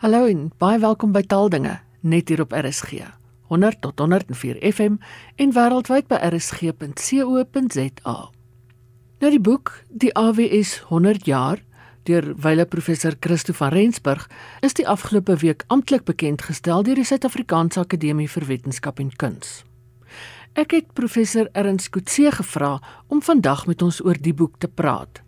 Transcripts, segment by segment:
Hallo en baie welkom by Taaldinge net hier op RSG. 100 tot 104 FM en wêreldwyd by rsg.co.za. Nou die boek Die AWS 100 jaar deur wyle professor Christo van Rensburg is die afgelope week amptelik bekend gestel deur die Suid-Afrikaanse Akademie vir Wetenskap en Kuns. Ek het professor Ernst Kutse gevra om vandag met ons oor die boek te praat.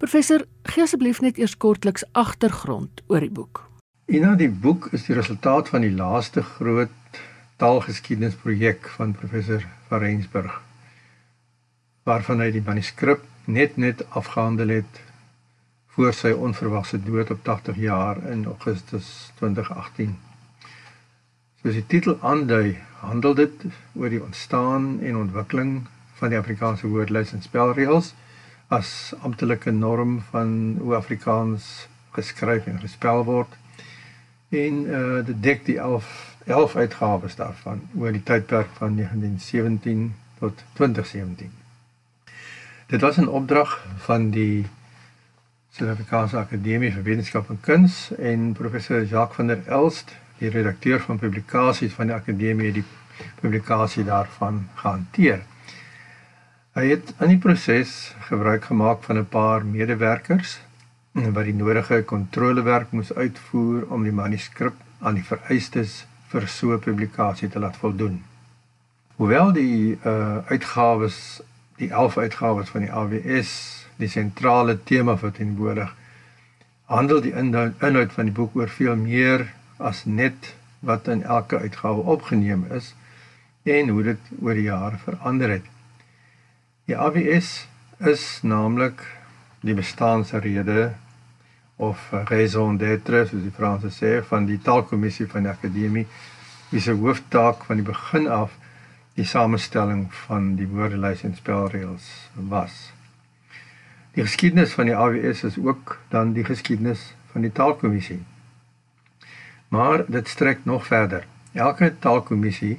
Professor, gee asseblief net eers kortliks agtergrond oor die boek. Ina die boek is die resultaat van die laaste groot taalgeskiedenisprojek van professor van Rensburg waarvan hy die manuskrip net net afgehandel het voor sy onverwagse dood op 80 jaar in Augustus 2018. Soos die titel aandui, handel dit oor die ontstaan en ontwikkeling van die Afrikaanse woordelys en spelreëls as amptelike norm van hoe Afrikaans geskryf en gespel word en uh dit dek die 11 11 uitgawes daarvan oor die tydperk van 1917 tot 2017. Dit was 'n opdrag van die Suid-Afrikaanse Akademie vir Wetenskap en Kuns en professor Jacques van der Elst, die redakteur van publikasies van die akademie, die publikasie daarvan gehanteer. Hy het aan die proses gebruik gemaak van 'n paar medewerkers wat die nodige kontrolewerk moes uitvoer om die manuskrip aan die vereistes vir so 'n publikasie te laat voldoen. Hoewel die uh uitgawes, die 11 uitgawes van die AWS die sentrale tema verteenwoordig, handel die inhoud van die boek oor veel meer as net wat in elke uitgawe opgeneem is en hoe dit oor die jare verander het. Die AWS is naamlik die bestaansrede of raison d'être soos die Franse sê van die taalkommissie van die akademie wie se hooftaak van die begin af die samestelling van die woordelys en spelreëls was. Die geskiedenis van die AWS is ook dan die geskiedenis van die taalkommissie. Maar dit strek nog verder. Elke taalkommissie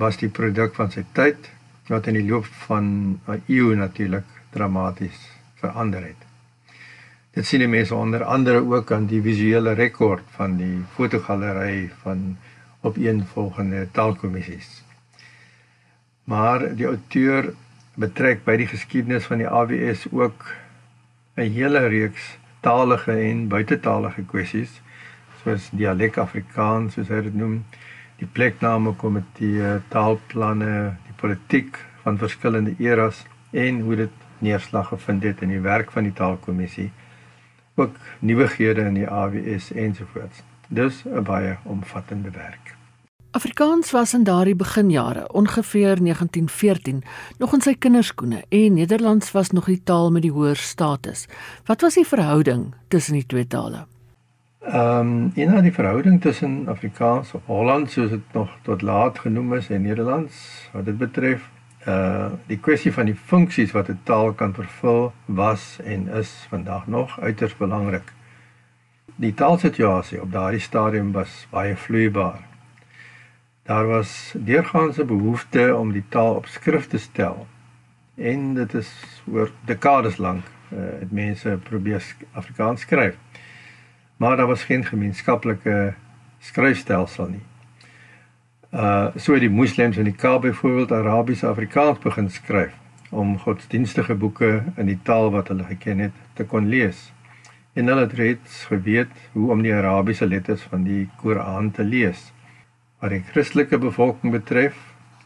was die produk van sy tyd wat in die loop van 'n eeu natuurlik dramaties verander het. Dit sien die mense onder andere ook aan die visuele rekord van die fotogalery van opeenvolgende taalkommissies. Maar die outeur betrek by die geskiedenis van die AWS ook 'n hele reeks talige en buitetalige kwessies soos dialek Afrikaans soos hy dit noem, die plekname komitee, taalplanne, die politiek van verskillende eras en hoe dit neerslag gevind het in die werk van die taalkommissie ook nuwighede in die AWS ensovoorts. Dis 'n baie omvattende werk. Afrikaans was in daardie beginjare, ongeveer 1914, nog in sy kinderskoene en Nederlands was nog die taal met die hoër status. Wat was die verhouding tussen die twee tale? Ehm, um, in nou, die verhouding tussen Afrikaans of Hollands soos dit nog tot laat genoem is en Nederlands, wat dit betref, uh die kwessie van die funksies wat 'n taal kan vervul was en is vandag nog uiters belangrik. Die taalsituasie op daardie stadium was baie vloeibaar. Daar was deurgaanse behoefte om die taal op skrif te stel. En dit is oor dekades lank uh het mense probeer Afrikaans skryf. Maar daar was geen gemeenskaplike skryfstelsel nie uh so die moslems in die Kaap byvoorbeeld Arabiese Afrikaans begin skryf om godsdienstige boeke in die taal wat hulle geken het te kon lees. En hulle het reeds geweet hoe om die Arabiese letters van die Koran te lees. Wat die Christelike bevolking betref,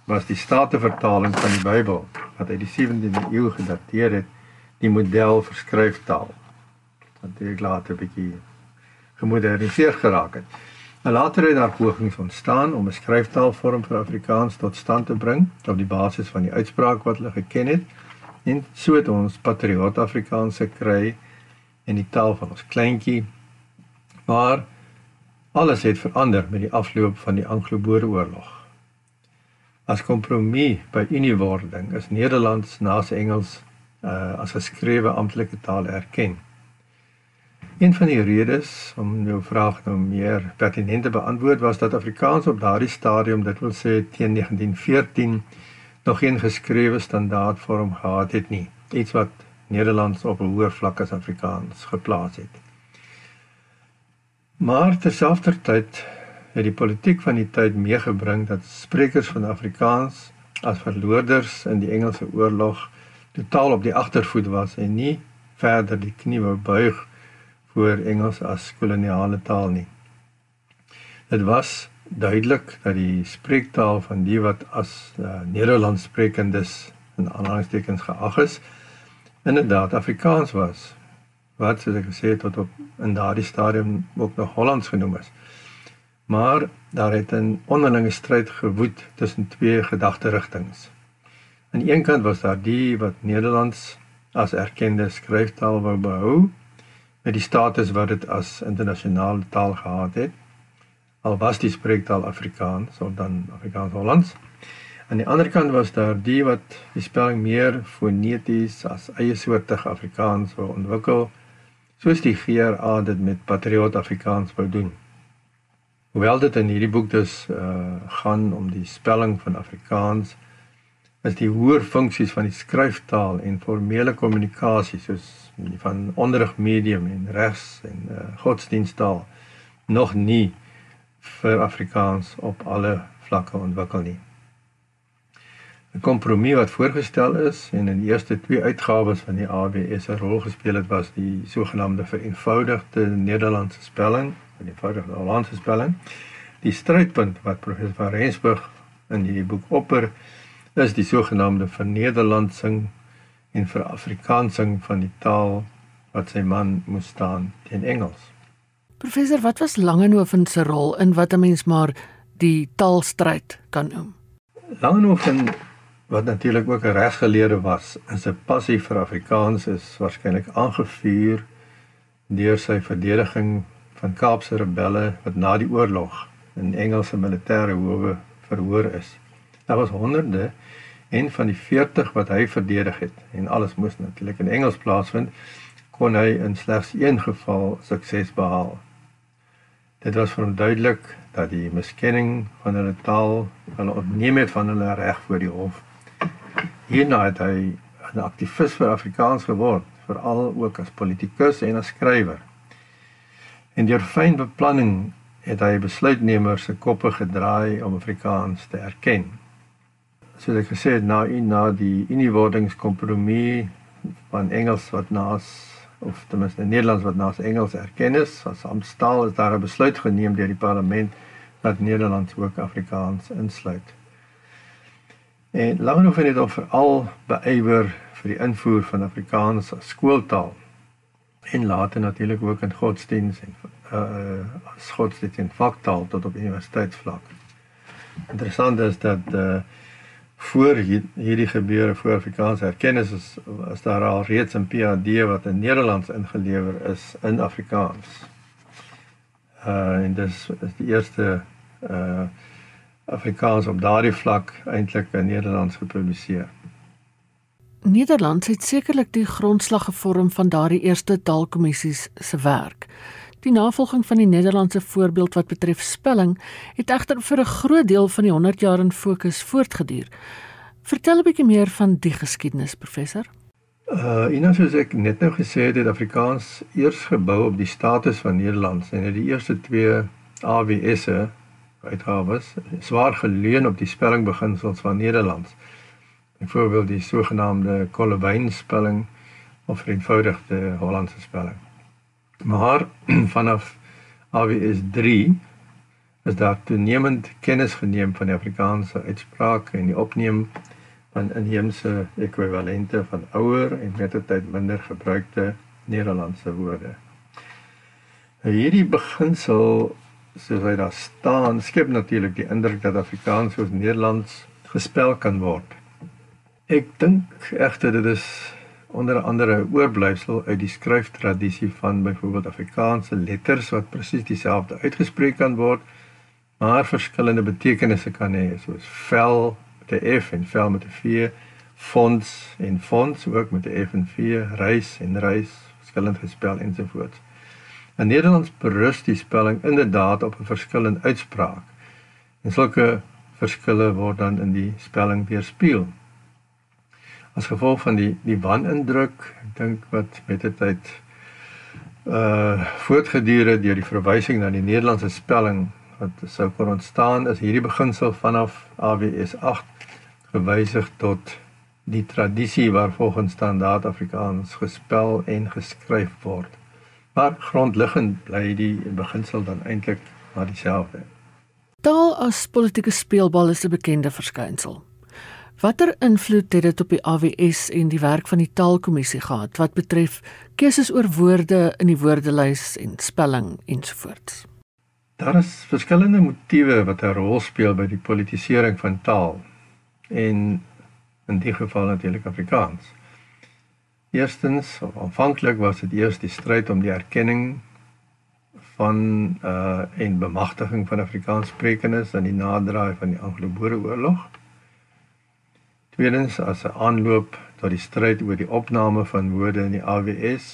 was die Statenvertaling van die Bybel wat uit die 17de eeu gedateer het, die model vir skryftaal. Wat dit later 'n bietjie gemoderniseer geraak het. En later het daar pogings ontstaan om 'n skryftaalvorm vir Afrikaans tot stand te bring op die basis van die uitspraak wat hulle geken het en so het ons patriot Afrikaans gekry in die taal van ons kleintjie. Maar alles het verander met die afloop van die Anglo-Boereoorlog. As kompromie by uniewording is Nederlands naas Engels uh, as geskrewe amptelike taal erken. Een van die redes om jou vraag nou meer pertinent te beantwoord was dat Afrikaans op daardie stadium, dit wil sê teen 1914, nog geen geskrewe standaardvorm gehad het nie, iets wat Nederlands op 'n hoër vlak as Afrikaans geplaas het. Maar terselfdertyd het die politiek van die tyd meegebring dat sprekers van Afrikaans as verloorders in die Engelse oorlog totaal op die agtervoet was en nie verder die knie wou buig voor Engels as koloniale taal nie. Dit was duidelik dat die spreektaal van die wat as uh, Nederlands sprekendes in aanhalingstekens geag is, inderdaad Afrikaans was wat soos ek gesê het tot op in daardie stadium ook nog Hollands genoem is. Maar daar het 'n onderlinge stryd gewoed tussen twee gedagterigtinge. Aan een kant was daar die wat Nederlands as erkende skryftaal wou behou met die status wat dit as internasionale taal gehad het. Al was die spreektaal Afrikaans of dan Afrikaans Hollands. Aan die ander kant was daar die wat die spelling meer foneties as eie soortige Afrikaans wou ontwikkel soos die GRA dit met Patriot Afrikaans wou doen. Hoewel dit in hierdie boek dus uh gaan om die spelling van Afrikaans is die hoër funksies van die skryftaal en formele kommunikasie soos van onderrig medium en regs en uh godsdiensttaal nog nie vir Afrikaans op alle vlakke ontwikkel nie. 'n kompromie wat voorgestel is en in die eerste twee uitgawes van die AWS 'n rol gespeel het was die sogenaamde vereenvoudigde Nederlandse spelling, die eenvoudigde Hollandse spelling. Die strydpunt wat professor van Rensburg in hierdie boek opper is die sogenaamde vernederlandsing en verafrikaansing van die taal wat sy man moes staan teen Engels. Professor, wat was Langehoven se rol in wat 'n mens maar die taalstryd kan noem? Langehoven wat natuurlik ook 'n regsgeleerde was en sy passie vir Afrikaans is waarskynlik aangevuur deur sy verdediging van Kaapse rebelle wat na die oorlog in Engelse militêre howe verhoor is. Daar was honderde en van die 40 wat hy verdedig het en alles moes natuurlik in Engels plaasvind, kon hy in slegs een geval sukses behaal. Dit was vir hom duidelik dat die miskenning van hulle taal hulle ontneem het van hulle reg voor die hof Hierna het hy 'n aktivis vir Afrikaans geword, veral ook as politikus en as skrywer. En deur fyn beplanning het hy besluitnemers se koppe gedraai om Afrikaans te erken. Soos ek gesê het, na in na die uniewordingskompromie van Engels wat naas of ten minste Nederlands wat naas Engels erken is, as amptstaal is daar 'n besluit geneem deur die parlement dat Nederlands ook Afrikaans insluit. En Langehoven het dan veral beywer vir die invoer van Afrikaans as skooltaal en later natuurlik ook in godsdiens en uh as godsdiens en vaktaal tot op universiteitsvlak. Interessant is dat uh voor hierdie gebeure voor Afrikaans erkennis is as daar al reeds 'n PhD wat in Nederlands ingelewer is in Afrikaans. Uh en dis is die eerste uh Afrikaans op daardie vlak eintlik in Nederlands gepubliseer. Nederlands het sekerlik die grondslag gevorm van daardie eerste taalkommissies se werk. Die navolging van die Nederlandse voorbeeld wat betref spelling het egter vir 'n groot deel van die 100 jaar in fokus voortgeduur. Vertel 'n bietjie meer van die geskiedenis, professor. Uh, en soos ek net nou gesê het, het Afrikaans eers gebou op die status van Nederlands en het die eerste twee AWS'e uitgawes swaar geleun op die spellingbeginsels van Nederlands. Byvoorbeeld die sogenaamde Kolwyn spelling of eenvoudigde Hollandse spelling. Maar vanaf AWS 3 is daar toenemend kennis geneem van die Afrikaanse uitspraak en die opneem van inheemse ekwivalente van ouer en mettertyd minder gebruikte Nederlandse woorde. Nou, hierdie beginsel soos hy daar staan, skep natuurlik die indruk dat Afrikaans soos Nederlands gespel kan word. Ek dink egter dit is onder andere oorblyfsel uit die skryftradisie van byvoorbeeld Afrikaanse letters wat presies dieselfde uitgespreek kan word, maar verskillende betekenisse kan hê, soos vel met 'n f en vel met 'n v, fonds en fonds ook met 'n f en v, reis en reis, verskillend gespel ensovoorts. In Nederlands berus die spelling inderdaad op 'n verskil in uitspraak. En sulke verskille word dan in die spelling weerspieël. As gevolg van die die wanindruk, ek dink wat met die tyd uh voortgeduur deur die verwysing na die Nederlandse spelling wat sou kon ontstaan is hierdie beginsel vanaf AWS 8 gewysig tot die tradisie waarvolgens standaard Afrikaans gespel en geskryf word. Maar grondliggend bly die beginsel dan eintlik maar dieselfde. Taal as politieke speelbal is 'n bekende verskynsel. Watter invloed het dit op die AWS en die werk van die taalkommissie gehad wat betref keuses oor woorde in die woordelys en spelling ensovoorts? Daar is verskillende motiewe wat 'n rol speel by die politisering van taal en in die geval natuurlik Afrikaans. Eerstens, aanvanklik was dit eers die stryd om die erkenning van uh en bemagtiging van Afrikaanssprekendes in die naderdraai van die Anglo-Boereoorlog. Tweedens as 'n aanloop tot die stryd oor die opname van woorde in die AWS.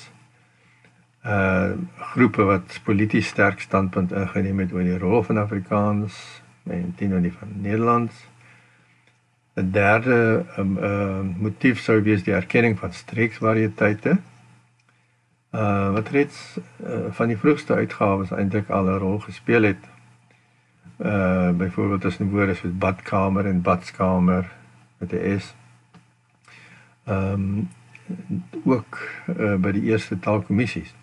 Uh groepe wat polities sterk standpunt ingeneem het oor die rol van Afrikaans en teenoor die van Nederlands. 'n Derde um, uh motief sou wees die erkenning van streeksvariëteite uh wat reeds uh, van die vroegste uitgawes eintlik al 'n rol gespeel het. Uh byvoorbeeld tussen woorde soos badkamer en badskamer met 'n S. Ehm um, ook uh, by die eerste taalkommissies.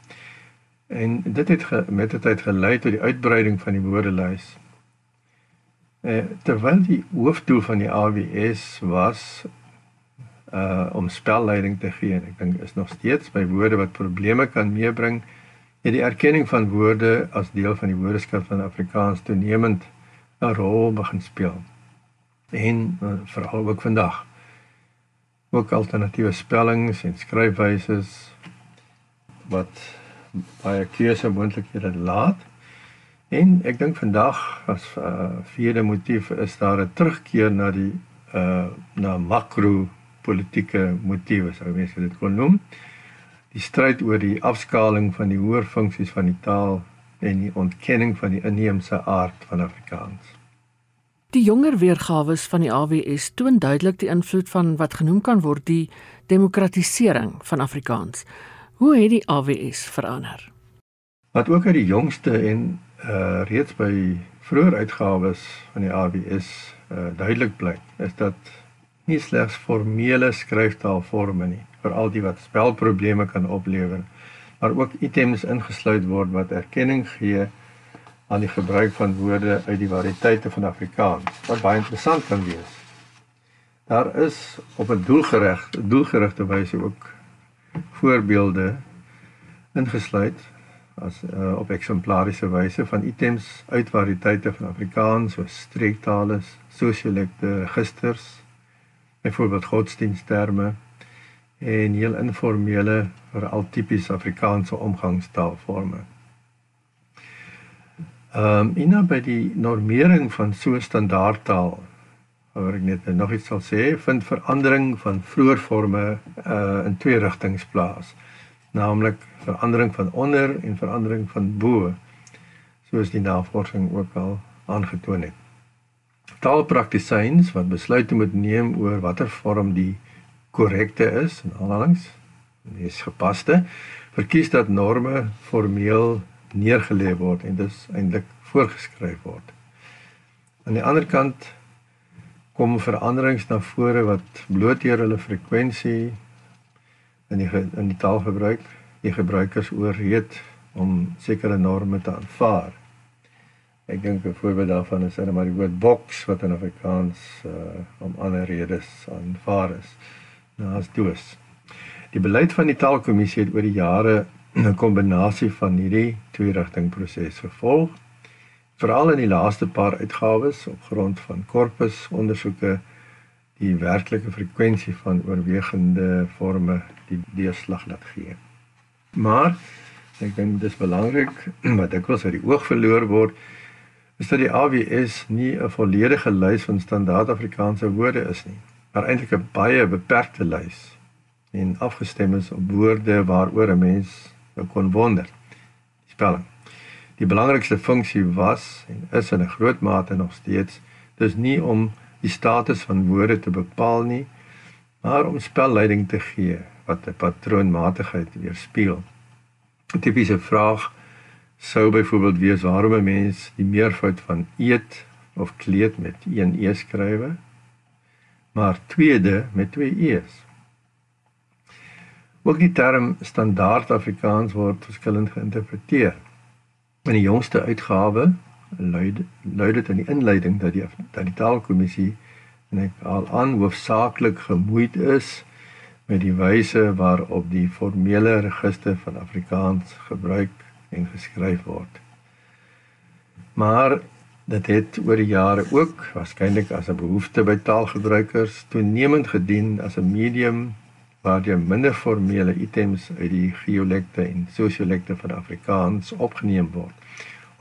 En dit het ge, met die tyd gelei tot die uitbreiding van die woordelys. Uh terwyl die hoofdoel van die AWS was uh om spelleiding te gee ek dink is nog steeds by woorde wat probleme kan meebring het die erkenning van woorde as deel van die woordeskat van Afrikaans toenemend 'n rol begin speel en uh, veral ook vandag ook alternatiewe spellings en skryfwyse wat baie keuse moontlikhede laat en ek dink vandag as uh, vierde motief is daar 'n terugkeer na die uh na makro politieke motiewe sou mense dit kon noem. Die stryd oor die afskaling van die hoër funksies van die taal en die ontkenning van die inheemse aard van Afrikaans. Die jonger weergawe van die AWS toon duidelik die invloed van wat genoem kan word die demokratisering van Afrikaans. Hoe het die AWS verander? Wat ook uit die jongste en uh reeds by vroeë uitgawes van die AWS uh duidelik blyk, is dat nie slegs formele skryftaalforme nie vir al die wat spelprobleme kan oplewer maar ook items ingesluit word wat erkenning gee aan die gebruik van woorde uit die variëteite van Afrikaans wat baie interessant kan wees. Daar is op 'n doelgerig doelgerigte wyse ook voorbeelde ingesluit as uh, op eksemplariese wyse van items uit variëteite van Afrikaans soos streektale, sosiolekte registers byvoorbeeld godsdienstterme en heel informele veral tipies Afrikaanse omgangstaalforme. Ehm um, en dan by die normering van so standaardtaal waar ek net nog iets sal sê, vind verandering van vloerforme uh in twee rigtings plaas. Naamlik verandering van onder en verandering van bo soos die navorsing ook al aangetoon het taalpraktisyns wat besluite moet neem oor watter vorm die korrekte is en aanhalings dis gepaste verkies dat norme formeel neergelê word en dis eintlik voorgeskryf word. Aan die ander kant kom veranderings na vore wat blooteer hulle frekwensie in die in die taalgebruik die gebruikers oorreed om sekere norme te aanvaar. Ek dink 'n voorbeeld daarvan is net maar die woord boks wat in Afrikaans uh om ander redes aanvaar is. Nou as doos. Die beleid van die taalkommissie het oor die jare 'n kombinasie van hierdie twee rigting proses gevolg. Veral in die laaste paar uitgawes op grond van korpus ondersoeke die werklike frekwensie van oorwegende forme die deurslag laat gee. Maar ek dink dit is belangrik wat dikwels uit die oog verloor word is dat die AWS nie 'n volledige lys van standaard Afrikaanse woorde is nie, maar eintlik 'n baie beperkte lys en afgestem is op woorde waaroor 'n mens kon wonder. Die spelling. Die belangrikste funksie was en is in 'n groot mate nog steeds dis nie om die status van woorde te bepaal nie, maar om spelleiding te gee wat 'n patroonmatigheid weerspieël. 'n Tipiese vraag sou byvoorbeeld wees waarom 'n mens die meervoud van eet of kleed met een e skrywe, maar tweede met twee e's. Ook die term standaard Afrikaans word verskillend geïnterpreteer. In die jongste uitgawe luid luid dit in die inleiding dat die dat die taalkommissie en ek al aan hoofsaaklik gemoeid is met die wyse waarop die formele register van Afrikaans gebruik en geskryf word. Maar dit het oor die jare ook waarskynlik as 'n behoefte by taalgebruikers toenemend gedien as 'n medium waar jy minder formele items uit die geolekte en sosiolekte van Afrikaans opgeneem word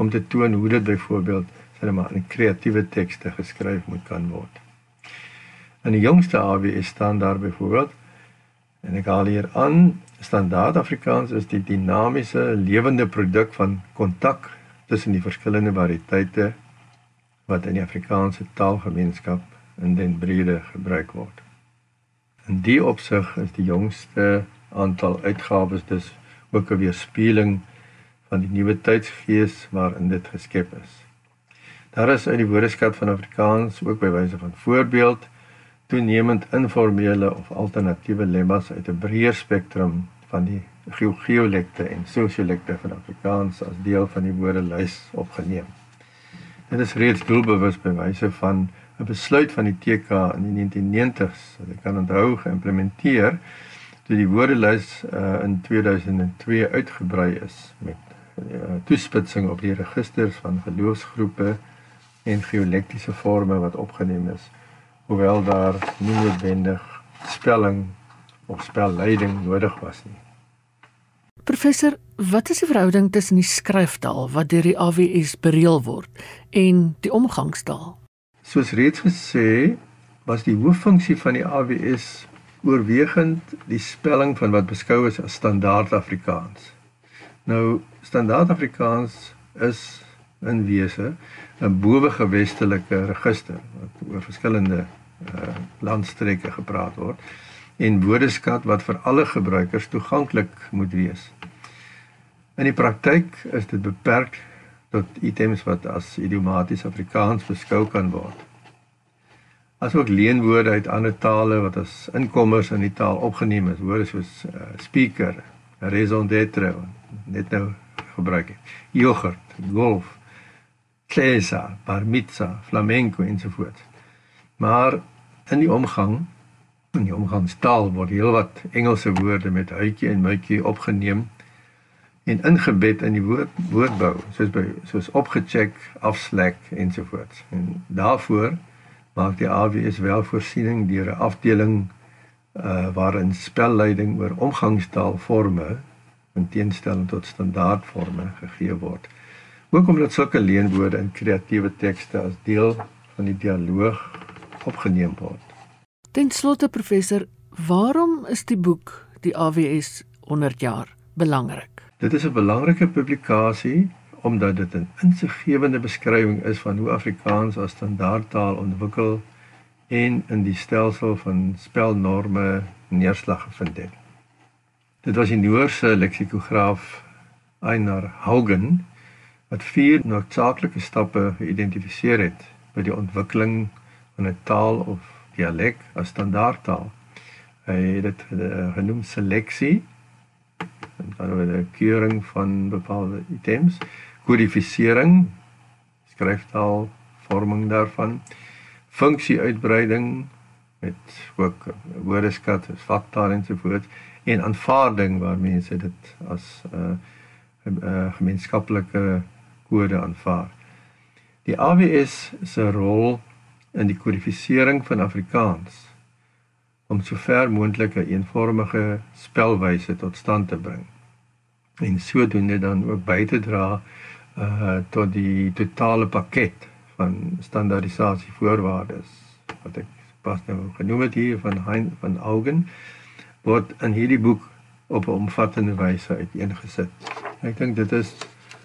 om te toon hoe dit byvoorbeeld sê maar in kreatiewe tekste geskryf moet kan word. In die jongste AWS staan daar byvoorbeeld En ek haal hier aan, standaard Afrikaans is die dinamiese lewende produk van kontak tussen die verskillende variëteite wat in die Afrikaanse taalgemeenskap in den brede gebruik word. In die opsig is die jongste aantal uitgawes dus ook 'n weerspieëling van die nuwe tydsgees waarin dit geskep is. Daar is uit die Woordeskat van Afrikaans ook by wyse van voorbeeld toenemend informele of alternatiewe lemmas uit 'n breër spektrum van die geolekte en sosiolekte van Afrikaans as deel van die woordelys opgeneem. Dit is reeds doelbewus by wyse van 'n besluit van die TK in die 1990s wat ek kan onthou geïmplementeer toe die woordelys uh, in 2002 uitgebrei is met uh, toespitsing op die registers van geloofsgroepe en geolektiese forme wat opgeneem is hoewel daar nie noodwendig spelling of spelleiding nodig was nie. Professor, wat is die verhouding tussen die skryftaal wat deur die AWS bereël word en die omgangstaal? Soos reeds gesê, was die hooffunksie van die AWS oorwegend die spelling van wat beskou is as standaard Afrikaans. Nou, standaard Afrikaans is in wese 'n bowegewestelike register wat oor verskillende uh, landstreke gepraat word en woordeskat wat vir alle gebruikers toeganklik moet wees. In die praktyk is dit beperk tot items wat as idiomaties Afrikaans beskou kan word. Asook leenwoorde uit ander tale wat as inkommers in die taal opgeneem is, woorde soos uh, speaker, raison d'être, net nou gebruik het. Yoghurt, golf, klesa, bar mitzvah, flamenco ensovoorts. Maar in die omgang in die omgangstaal word heelwat Engelse woorde met hytjie en mytjie opgeneem en ingebed in die woord woordbou soos by soos opgecheck, afslek ensovoorts. En daarvoor maak die AWS wel voorsiening deur 'n afdeling uh waarin spelleiding oor omgangstaalforme in teenstelling tot standaardforme gegee word. Ook omdat sulke leenwoorde in kreatiewe tekste as deel van die dialoog opgeneem word. Ten slotte professor, waarom is die boek die AWS 100 jaar belangrik? Dit is 'n belangrike publikasie omdat dit 'n insiggewende beskrywing is van hoe Afrikaans as standaardtaal ontwikkel en in die stelsel van spelnorme neerslag gevind het. Dit was die Noorse leksikograaf Einar Haugen wat vier noodsaaklike stappe geïdentifiseer het by die ontwikkeling van 'n taal of dialek as standaardtaal. Hy het dit uh, genoem seleksie en dan word 'n keuring van bepaalde items, kodifisering, skryftaal, vorming daarvan, funksieuitbreiding met ook woordeskat, faktaal ensovoorts en aanvaarding waar mense dit as 'n uh, uh, gemeenskaplike kode aanvaar. Die AWS se rol in die kodifisering van Afrikaans om sover moontlik 'n eenvormige spelwyse tot stand te bring en sodoende dan ook by te dra uh tot die totale pakket van standaardisasie voorwaardes wat ek pas nou genoem het hier van Hein van Augen word in hierdie boek op 'n omvattende wyse uiteengesit. Ek dink dit is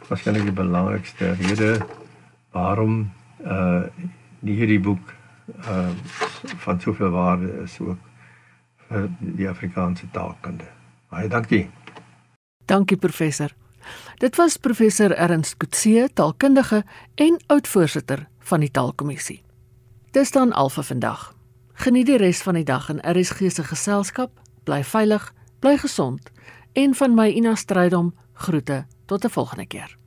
waarskynlik die belangrikste rede waarom uh die hierdie boek uh van soveel waarde is ook die Afrikaanse taalkunde. Baie dankie. Dankie professor. Dit was professor Ernst Kutse, taalkundige en oud-voorsitter van die Taalkommissie. Dis dan al vir vandag. Geniet die res van die dag in RSG se geselskap. Bly veilig, bly gesond en van my Ina Strydom groete tot 'n volgende keer.